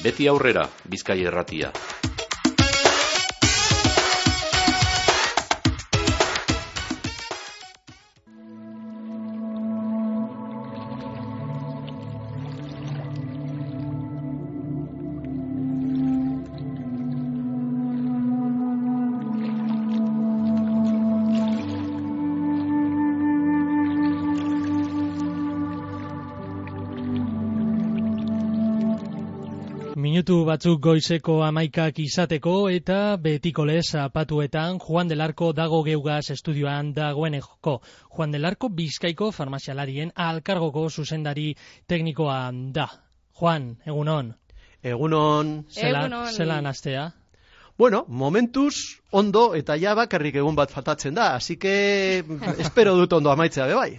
Beti aurrera, Bizkai erratia. Minutu batzuk goizeko amaikak izateko eta betiko lez apatuetan Juan del Arco dago geugaz estudioan dagoeneko. Juan del Arco bizkaiko farmazialarien alkargoko zuzendari teknikoa da. Juan, egunon. Egunon. Zela, Egunon. Zelan astea. Bueno, momentuz ondo eta ja bakarrik egun bat faltatzen da, así que espero dut ondo amaitzea be bai.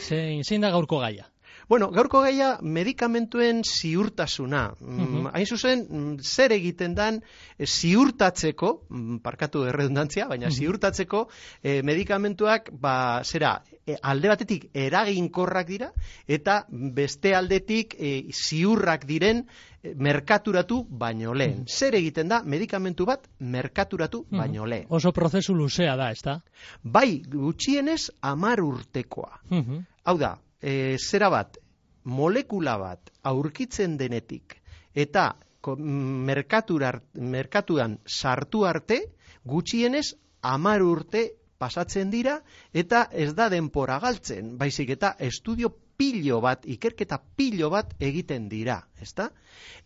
Zein, zein da gaurko gaia? Bueno, gaurko gaia medikamentuen ziurtasuna. Mm, Mhm. Hain zuzen, mm, zer egiten dan eh, ziurtatzeko, mm, parkatu erredundantzia, baina Mhm. ziurtatzeko eh, medikamentuak, ba, zera, eh, alde batetik eraginkorrak dira, eta beste aldetik eh, ziurrak diren eh, merkaturatu baino lehen. Mhm. Zer egiten da medikamentu bat merkaturatu baino lehen. Oso prozesu luzea da, ezta? Bai, gutxienez amar urtekoa. Mhm. Hau da, e, zera bat, molekula bat aurkitzen denetik eta merkaturar, merkatuan sartu arte, gutxienez amar urte pasatzen dira eta ez da denpora galtzen, baizik eta estudio pilo bat, ikerketa pilo bat egiten dira, ezta?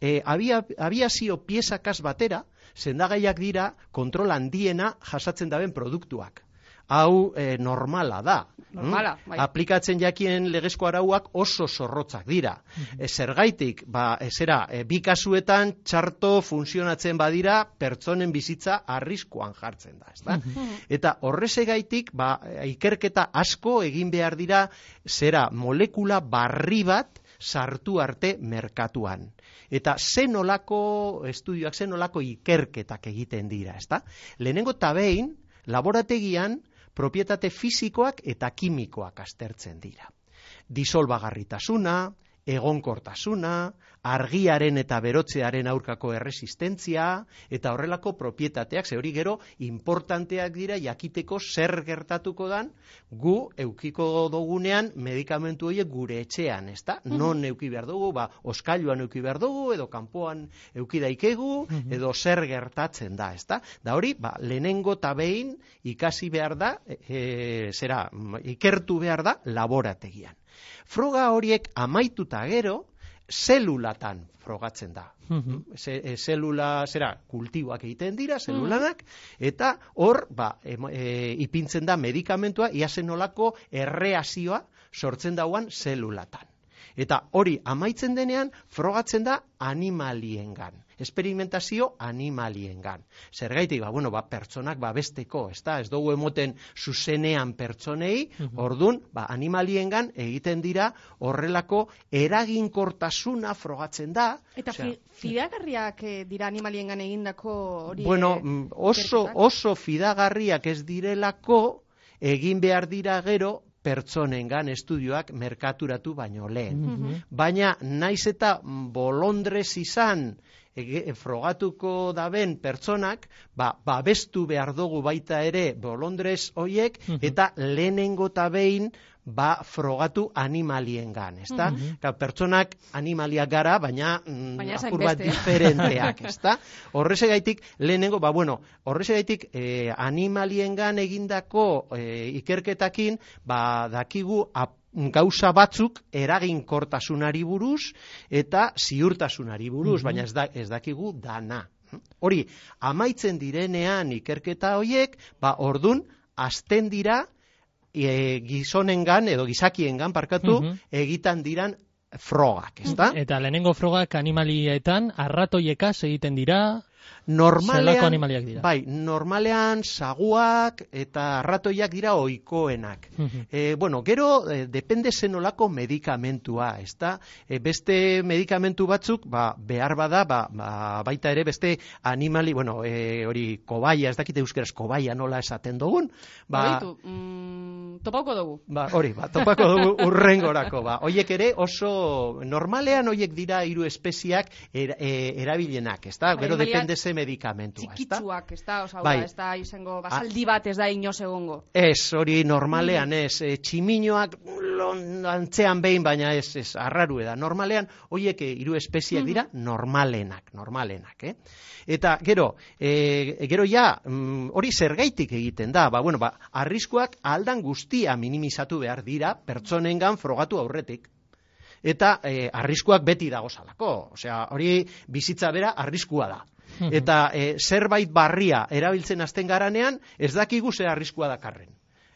E, abia, abiazio piezakaz batera, sendagaiak dira kontrol handiena jasatzen daben produktuak. Hau e, normala da. Normala, Mm? bai. Aplikatzen jakien legezko arauak oso zorrotzak dira. E, zergaitik, ba, e, zera, e, bi kasuetan txarto funtzionatzen badira pertsonen bizitza arriskuan jartzen da, ezta? Eta horrezegaitik, ba, ikerketa asko egin behar dira, zera, molekula barri bat sartu arte merkatuan. Eta zenolako estudioak, zenolako ikerketak egiten dira, ezta? Lehenengo eta behin, laborategian, propietate fisikoak eta kimikoak aztertzen dira. Disolbagarritasuna, egonkortasuna, argiaren eta berotzearen aurkako erresistentzia, eta horrelako propietateak, ze hori gero, importanteak dira jakiteko zer gertatuko dan, gu eukiko dugunean medikamentu horiek gure etxean, ezta? Non euki behar dugu, ba, oskailuan euki behar dugu, edo kanpoan euki daikegu, edo zer gertatzen da, ezta? Da hori, ba, lehenengo eta behin ikasi behar da, e, e, zera, ikertu behar da laborategian. Froga horiek amaituta gero, zelulatan frogatzen da. Mhm. Ze, e, zelula, zera, kultiboak egiten dira, zelulanak, eta hor, ba, em- e, ipintzen da medikamentua, ia zenolako erreazioa sortzen dauan zelulatan. Eta hori amaitzen denean, frogatzen da animaliengan. Esperimentazio animaliengan. Zergaitik, ba, bueno, ba, pertsonak babesteko, ez da, ez dugu emoten zuzenean pertsonei, ordun, ba, animaliengan egiten dira horrelako eraginkortasuna frogatzen da. Eta Osea, fi, fidagarriak eh, dira animaliengan egindako hori. Bueno, eh, mm, oso, oso fidagarriak ez direlako egin behar dira gero pertsonengan estudioak merkaturatu baino lehen. Mhm. Baina naiz eta bolondrez izan ege- frogatuko daben pertsonak, ba, babestu behar dugu baita ere bolondrez hoiek, eta lehenengo eta behin ba frogatu animaliengan, ezta? Ka, pertsonak animaliak gara, baina, mm, Baina apur bat hainbeste. diferenteak, ezta? Horrezegaitik, lehenengo, ba, bueno, horrezegaitik eh, animaliengan egindako eh, ikerketakin, ba, dakigu ap, gauza batzuk eraginkortasunari buruz eta ziurtasunari buruz, baina ez, da, ez dakigu dana. Hori, amaitzen direnean ikerketa hoiek, ba, ordun, azten dira e, gizonengan edo gizakiengan parkatu Mhm. egitan diran frogak, ezta? Eta lehenengo frogak animalietan arratoiekaz egiten dira, Normalean, animaliak dira? Bai, normalean saguak eta ratoiak dira ohikoenak. E, bueno, gero, e, depende zenolako medikamentua, ezta? E, beste medikamentu batzuk, ba, behar bada, ba, ba, baita ere beste animali, bueno, e, hori kobaia, ez dakite euskeraz kobaia nola esaten dugun, ba, mm, topauko dugu. Ba, hori, ba, topako dugu urrengorako, ba. Hoiek ere oso, normalean hoiek dira hiru espeziak era, e, erabilenak, ezta? Gero depende ze medikamentua, ezta? Txikitsuak, ez da, oza, Bai. ez da izango, basaldi bat ez da inoz egongo. Ez, hori normalean ez, e, tximinoak lon, antzean behin, baina ez, ez, arraru da. Normalean, hoiek e, hiru espeziak dira normalenak, normalenak, eh? Eta gero, e, gero ja, mm, hori zergaitik egiten da, ba, bueno, ba, arriskuak aldan guztia minimizatu behar dira pertsonengan frogatu aurretik. Eta e, arriskuak beti dagozalako, osea, hori bizitza bera arriskua da. Eta e, zerbait barria erabiltzen hasten garanean, ez dakigu ze arriskua dakarren.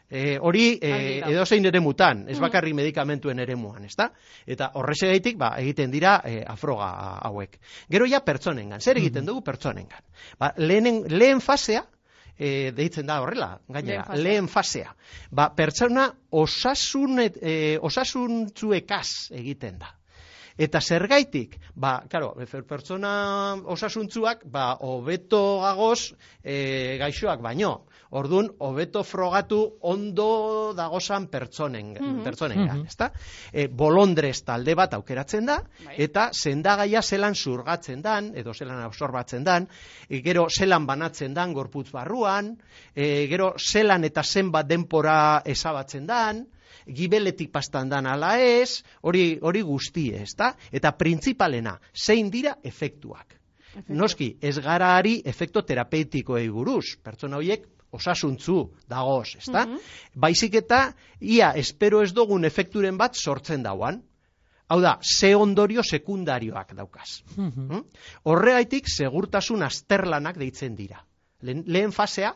E, hori e, edozein eremutan, ez bakarrik medikamentuen eremuan, ezta? Eta horrexegaitik ba, egiten dira e, afroga hauek. Gero ja pertsonengan, zer egiten dugu pertsonengan? Ba, lehenen, lehen fasea, e, deitzen da horrela, gainera, Lehen fasea. lehen fasea. Ba, pertsona osasun, e, osasuntzuekaz egiten da. Eta zergaitik, ba, claro, pertsona osasuntzuak, ba, hobeto gagoz e, gaixoak baino. Ordun hobeto frogatu ondo dagozan pertsonen, pertsonengan, ezta? E, bolondrez talde bat aukeratzen da, Bai. eta sendagaia zelan zurgatzen dan, edo zelan absorbatzen dan, e, gero zelan banatzen dan gorputz barruan, e, gero zelan eta zenbat denpora ezabatzen dan, gibeletik pastan dan ala ez, hori hori guztie, ezta? Eta printzipalena, zein dira efektuak. Noski, ez gara ari efekto terapeutikoei buruz, pertsona horiek osasuntzu dagoz, ezta? Baizik eta ia espero ez dugun efekturen bat sortzen dauan. Hau da, ze ondorio sekundarioak daukaz. Mm? Horregaitik segurtasun azterlanak deitzen dira. Lehen, lehen fasea,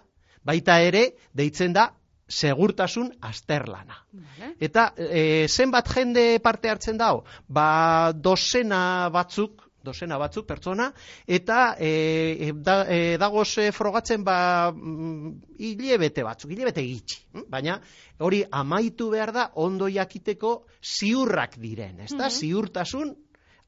baita ere, deitzen da segurtasun azterlana. Vale. Eta e, zenbat jende parte hartzen dau? Ba, dozena batzuk, dozena batzuk pertsona, eta e, e, da, e, dagoz e, frogatzen ba, mm, hilebete batzuk, hilebete gitxi. mm? Baina hori amaitu behar da ondo jakiteko ziurrak diren, ezta? Ziurtasun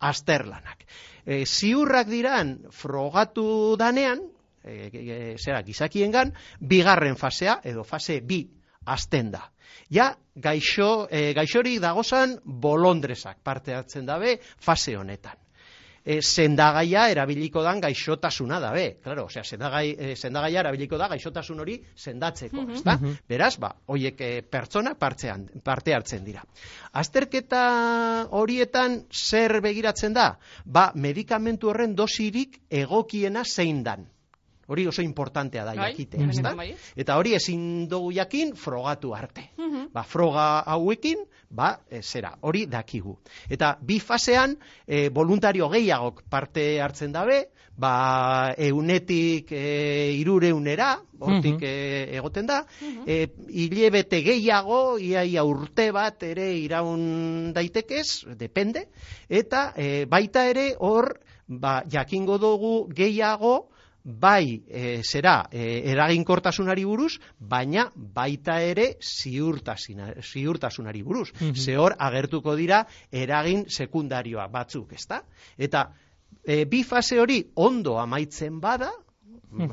azterlanak. E, ziurrak diran frogatu danean, e, e, zera, gizakiengan, bigarren fasea, edo fase bi, azten da. Ja, gaixo, e, gaixori dagozan bolondresak parte hartzen dabe fase honetan. E, sendagaia erabiliko dan gaixotasuna dabe. Claro, osea, sendagai, e, sendagaia erabiliko da gaixotasun hori sendatzeko, ezta? Beraz, ba, hoiek e, pertsona partzean, parte hartzen dira. Azterketa horietan zer begiratzen da? Ba, medikamentu horren dosirik egokiena zein dan. Hori oso importantea da Bai, jakitea, ezta? benetan bai. Eta hori ezin dugu jakin frogatu arte. Ba, froga hauekin, ba, e, zera, hori dakigu. Eta bi fasean, e, voluntario gehiagok parte hartzen dabe, ba, eunetik e, irureunera, hortik Mhm. e, egoten da, e, hilebete gehiago, iaia urte bat ere iraun daitekez, depende, eta e, baita ere hor, ba, jakingo dugu gehiago, bai e, zera e, eraginkortasunari buruz, baina baita ere ziurtasina, ziurtasunari buruz. Mhm. Ze hor agertuko dira eragin sekundarioa batzuk, ezta? Eta e, bi fase hori ondo amaitzen bada,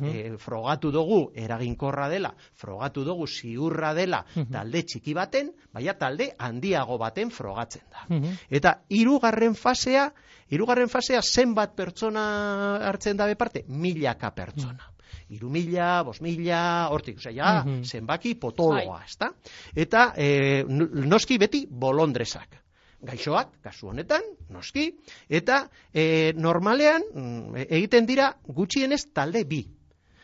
e, frogatu dugu eraginkorra dela, frogatu dugu ziurra dela talde txiki baten, baina talde handiago baten frogatzen da. Mhm. Eta hirugarren fasea, hirugarren fasea zenbat pertsona hartzen dabe parte? Milaka pertsona. Iru mila, bos mila, hortik, osea, ja, Mhm. zenbaki potoloa, ezta? Eta e, noski beti bolondresak. Gaixoak, kasu honetan, noski, eta e, normalean mm, egiten dira gutxienez talde bi.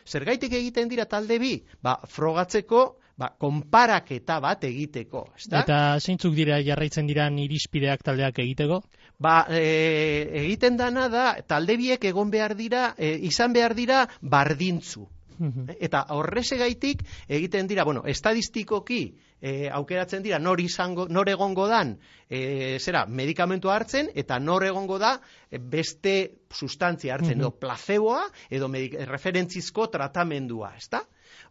Zergaitik egiten dira talde bi? Ba, frogatzeko, ba, konparaketa bat egiteko, ezta? Eta zeintzuk dira jarraitzen diran irizpideak taldeak egiteko? Ba, e, egiten dana da, talde biek egon behar dira, e, izan behar dira bardintzu. Mhm. Eta horrezegaitik egiten dira, bueno, estadistikoki e, aukeratzen dira nor izango nor egongo dan e, zera medikamentua hartzen eta nor egongo da e, beste sustantzia hartzen edo placeboa edo referentzizko tratamendua, ezta?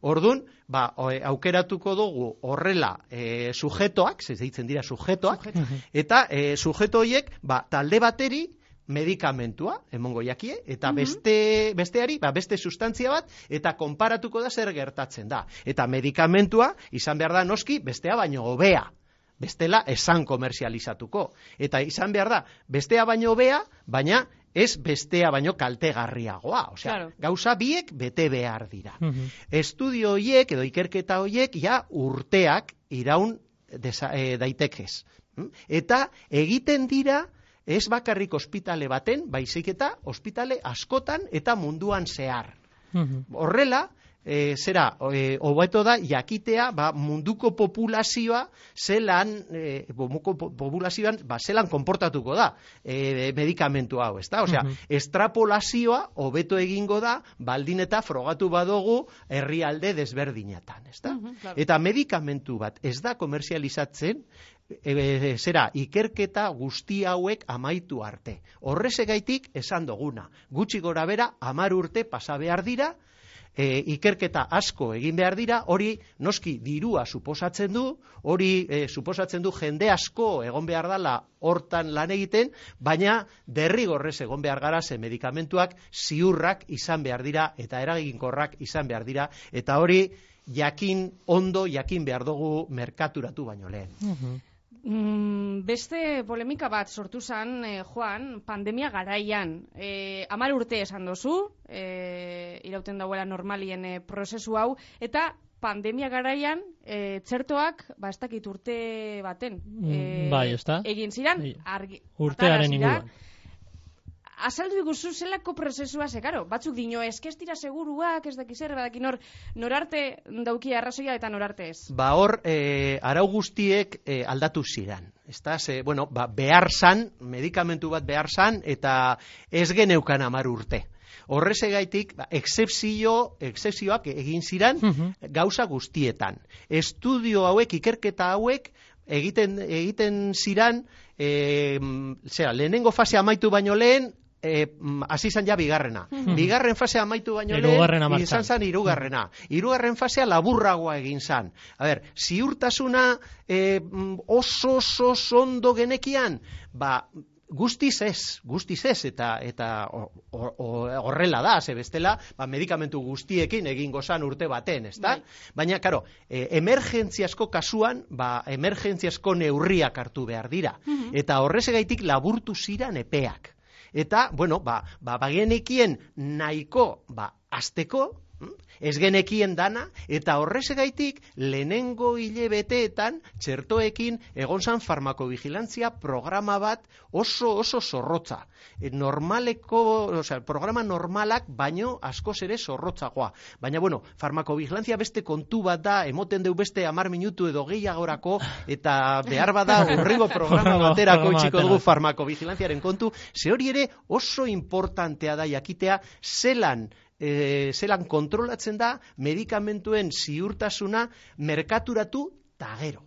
Ordun, ba, aukeratuko dugu horrela e, sujetoak, ez deitzen dira sujetoak, eta e, sujeto horiek, ba, talde bateri medikamentua, emongo jakie, eta beste, besteari, ba, beste sustantzia bat, eta konparatuko da zer gertatzen da. Eta medikamentua, izan behar da noski, bestea baino hobea. Bestela esan komerzializatuko. Eta izan behar da, bestea baino hobea, baina ez bestea baino kaltegarriagoa. Osea, Claro. gauza biek bete behar dira. Mhm. Estudio hoiek edo ikerketa hoiek ja urteak iraun desa, e, daitekez. Mm? Eta egiten dira ez bakarrik ospitale baten, baizik eta ospitale askotan eta munduan zehar. Horrela, e, zera, e, hobeto da jakitea ba, munduko populazioa zelan, e, munduko po- populazioan ba, zelan konportatuko da e, medikamentu hau, ezta? Osea, Mhm. estrapolazioa hobeto egingo da baldin eta frogatu badugu herrialde desberdinetan, ezta? Mhm, claro. Eta medikamentu bat ez da komerzializatzen e, e, zera, ikerketa guzti hauek amaitu arte. Horrezegaitik esan duguna. Gutxi gora bera, amar urte pasa behar dira, e, ikerketa asko egin behar dira, hori noski dirua suposatzen du, hori e, suposatzen du jende asko egon behar dala hortan lan egiten, baina derrigorrez egon behar gara ze medikamentuak ziurrak izan behar dira eta eraginkorrak izan behar dira, eta hori jakin ondo jakin behar dugu merkaturatu baino lehen. Mhm. Mm, beste polemika bat sortu zen, eh, Juan, pandemia garaian. Eh, amar urte esan dozu, eh, irauten dauela normalien eh, prozesu hau, eta pandemia garaian eh, txertoak, ba, ez dakit urte baten. Mm, bai? Egin ziren, Bai. argi, Urtearen inguruan. Azaldu iguzu zelako prozesua, ze, karo, batzuk dino, eske ez dira seguruak, ez daki zer, badaki nor, norarte dauki arrazoia eta norarte ez. Ba hor, e, arau guztiek e, aldatu ziren. Ezta, ze, bueno, ba, behar zan, medikamentu bat behar zan, eta ez geneukan amar urte. Horrezegaitik, ba, excepzio, excepzioak egin ziren Mhm. gauza guztietan. Estudio hauek, ikerketa hauek, egiten, egiten ziren, e, zera, lehenengo fase amaitu baino lehen, e, mm, hasi izan ja bigarrena. Bigarren fase amaitu baino lehen, izan zan hirugarrena. Hirugarren fasea laburragoa egin zan. A ber, ziurtasuna e, mm, oso oso ondo genekian, ba, guztiz ez, guztiz ez, eta, eta horrela da, ze bestela, ba, medikamentu guztiekin egingo zan urte baten, ezta? Bai. Baina, karo, e, emergentziasko kasuan, ba, emergentziasko neurriak hartu behar dira. Eta horrezegaitik laburtu ziran epeak. Eta, bueno, ba, ba, bagenekien nahiko, ba, azteko? Ez genekien dana, eta horrezegaitik lehenengo hilebeteetan txertoekin egon zan farmakovigilantzia programa bat oso oso zorrotza. E, normaleko, osea, programa normalak baino askoz ere zorrotzagoa. Baina, bueno, farmakovigilantzia beste kontu bat da, emoten deu beste amar minutu edo gehiagorako, eta behar bada urrigo programa baterako itxiko dugu farmakovigilantziaren kontu, ze hori ere oso importantea da jakitea zelan e, zelan kontrolatzen da medikamentuen ziurtasuna merkaturatu ta gero.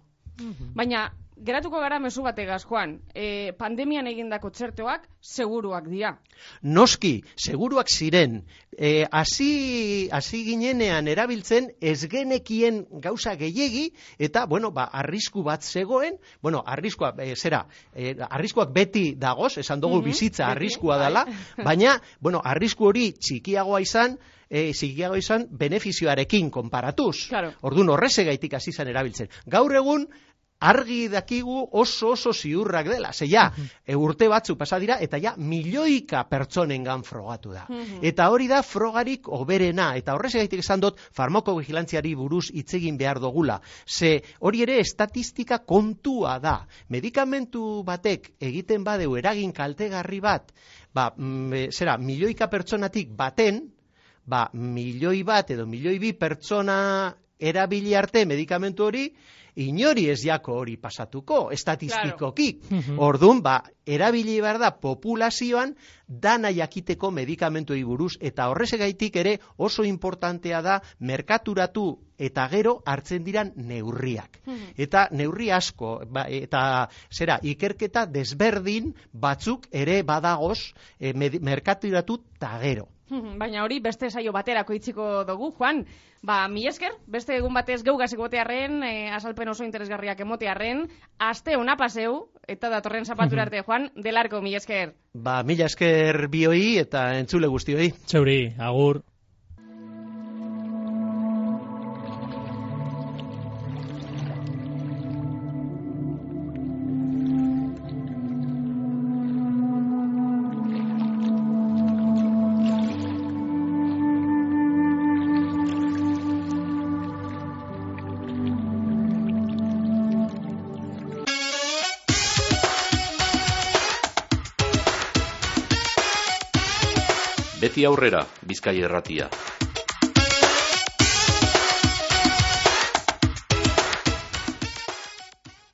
Baina, geratuko gara mezu bategaz, Juan. E, pandemian egindako txertoak seguruak dira. Noski, seguruak ziren, e, hasi hasi ginenean erabiltzen ez genekien gauza gehiegi, eta, bueno, ba, arrisku bat zegoen, bueno, arriskua, e, zera, e, arriskuak beti dagoz, esan dugu Mhm, bizitza beti, arriskua bai. dela, baina, bueno, arrisku hori txikiagoa izan, e, txikiagoa izan benefizioarekin konparatuz. Claro. Orduan horrezegaitik hasi izan erabiltzen. Gaur egun, argi dakigu oso oso ziurrak dela. Ze ja, e, urte batzu pasa dira eta ja milioika pertsonengan frogatu da. Eta hori da frogarik oberena eta horrezegaitik esan dut farmakovigilantziari buruz hitz egin behar dugula. Ze hori ere estatistika kontua da. Medikamentu batek egiten badeu eragin kaltegarri bat, ba, mm, e, zera, milioika pertsonatik baten, ba, milioi bat edo milioi bi pertsona erabili arte medikamentu hori, inori ez jako hori pasatuko, estatistikoki. Mhm. Ordun, ba, erabili behar da populazioan dana jakiteko medikamentuei buruz eta horrezegaitik ere oso importantea da merkaturatu eta gero hartzen diran neurriak. Eta neurri asko, ba, eta zera, ikerketa desberdin batzuk ere badagoz e, merkaturatu eta gero. Baina hori beste saio baterako itziko dugu, Juan. Ba, mi esker, beste egun batez geugas egotearren, e, azalpen oso interesgarriak emotearren, aste ona paseu, eta datorren zapatura arte, Juan, delarko, mi esker. Ba, mila esker bioi eta entzule guztioi. Zeuri, agur. Beti aurrera, Bizkaia erratia.